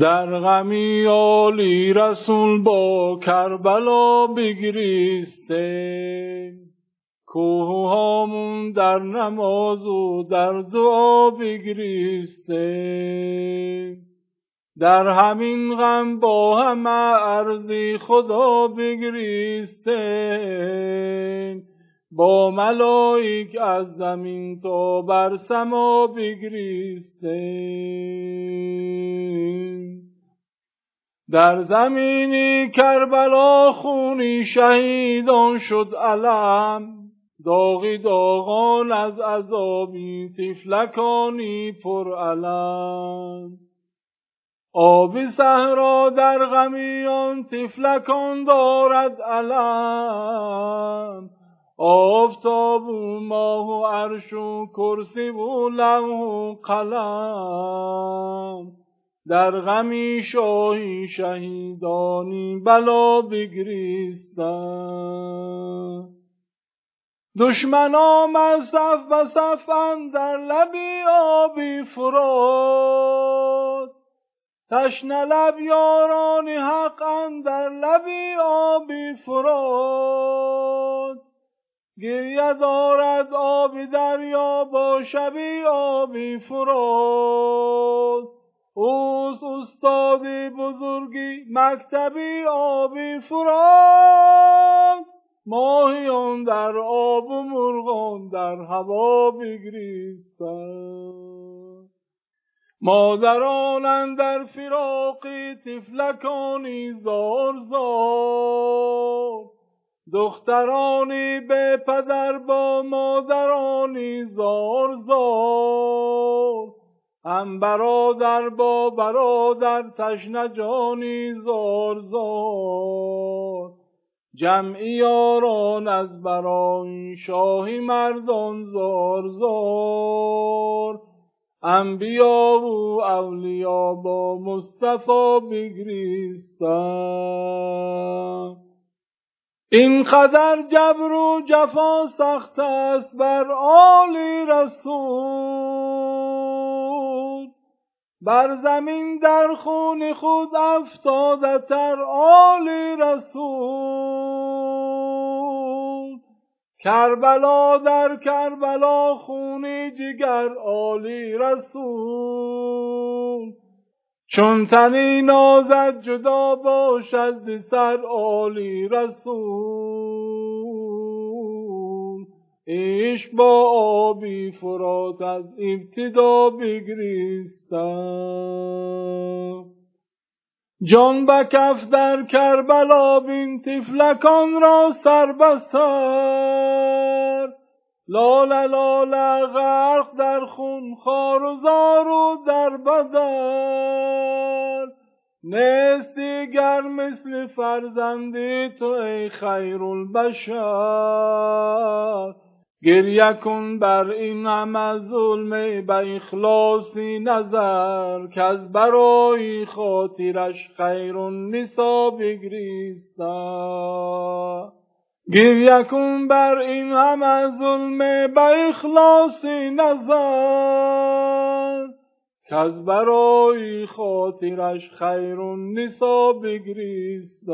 در غمی عالی رسول با کربلا بگریسته. کوه هامون در نماز و در دعا بگریسته. در همین غم با همه ارزی خدا بگریسته. با ملائک از زمین تا بر سما بگریسته. در زمینی کربلا خونی شهیدان شد علم. داغی داغان از عذابی تفلکانی پر علم. آبی صحرا در غمیان تفلکان دارد علم. آفتاب و ماه و عرش و کرسی و لوح و قلم. در غمی شاهی شهیدانی بلا بگریستن. دشمنام از صف و صف در لبی آبی فراد تشنه لب یاران حق در لبی آبی فراد گریه دارد آبی دریا با شبی آبی فراد اوس استادی بزرگی مکتبی آبی فراد ماهیان در آب و مرغان در هوا بگریستند. مادران در فراقی تفلکانی زار زار. دخترانی به پدر با مادرانی زار زار. هم برادر با برادر تشنه جانی زار زار. جمعی یاران از برای شاهی مردان زار زار. انبیا و اولیا با مصطفی بگریستن. این قدر جبر و جفا سخت است بر آلی رسول. بر زمین در خون خود افتاده تر آلی رسول. کربلا در کربلا خونی جگر آلی رسول. چون تنی نازد جدا باشد سر عالی رسول. ایش با آبی فرات از ابتدا بگریستم. جان به کف در کربلا بین تفلکان را سر بسر لال لال غرق در خون خار و زار و در بدر نیست دیگر مثل فرزندی تو ای خیر البشر گریه کن بر این همه ظلم به اخلاصی نظر که از برای خاطرش خیر النسا بگریستن گریه کن بر این همه ظلم به اخلاصی نظر که از برای خاطرش خیر النسا بگریستن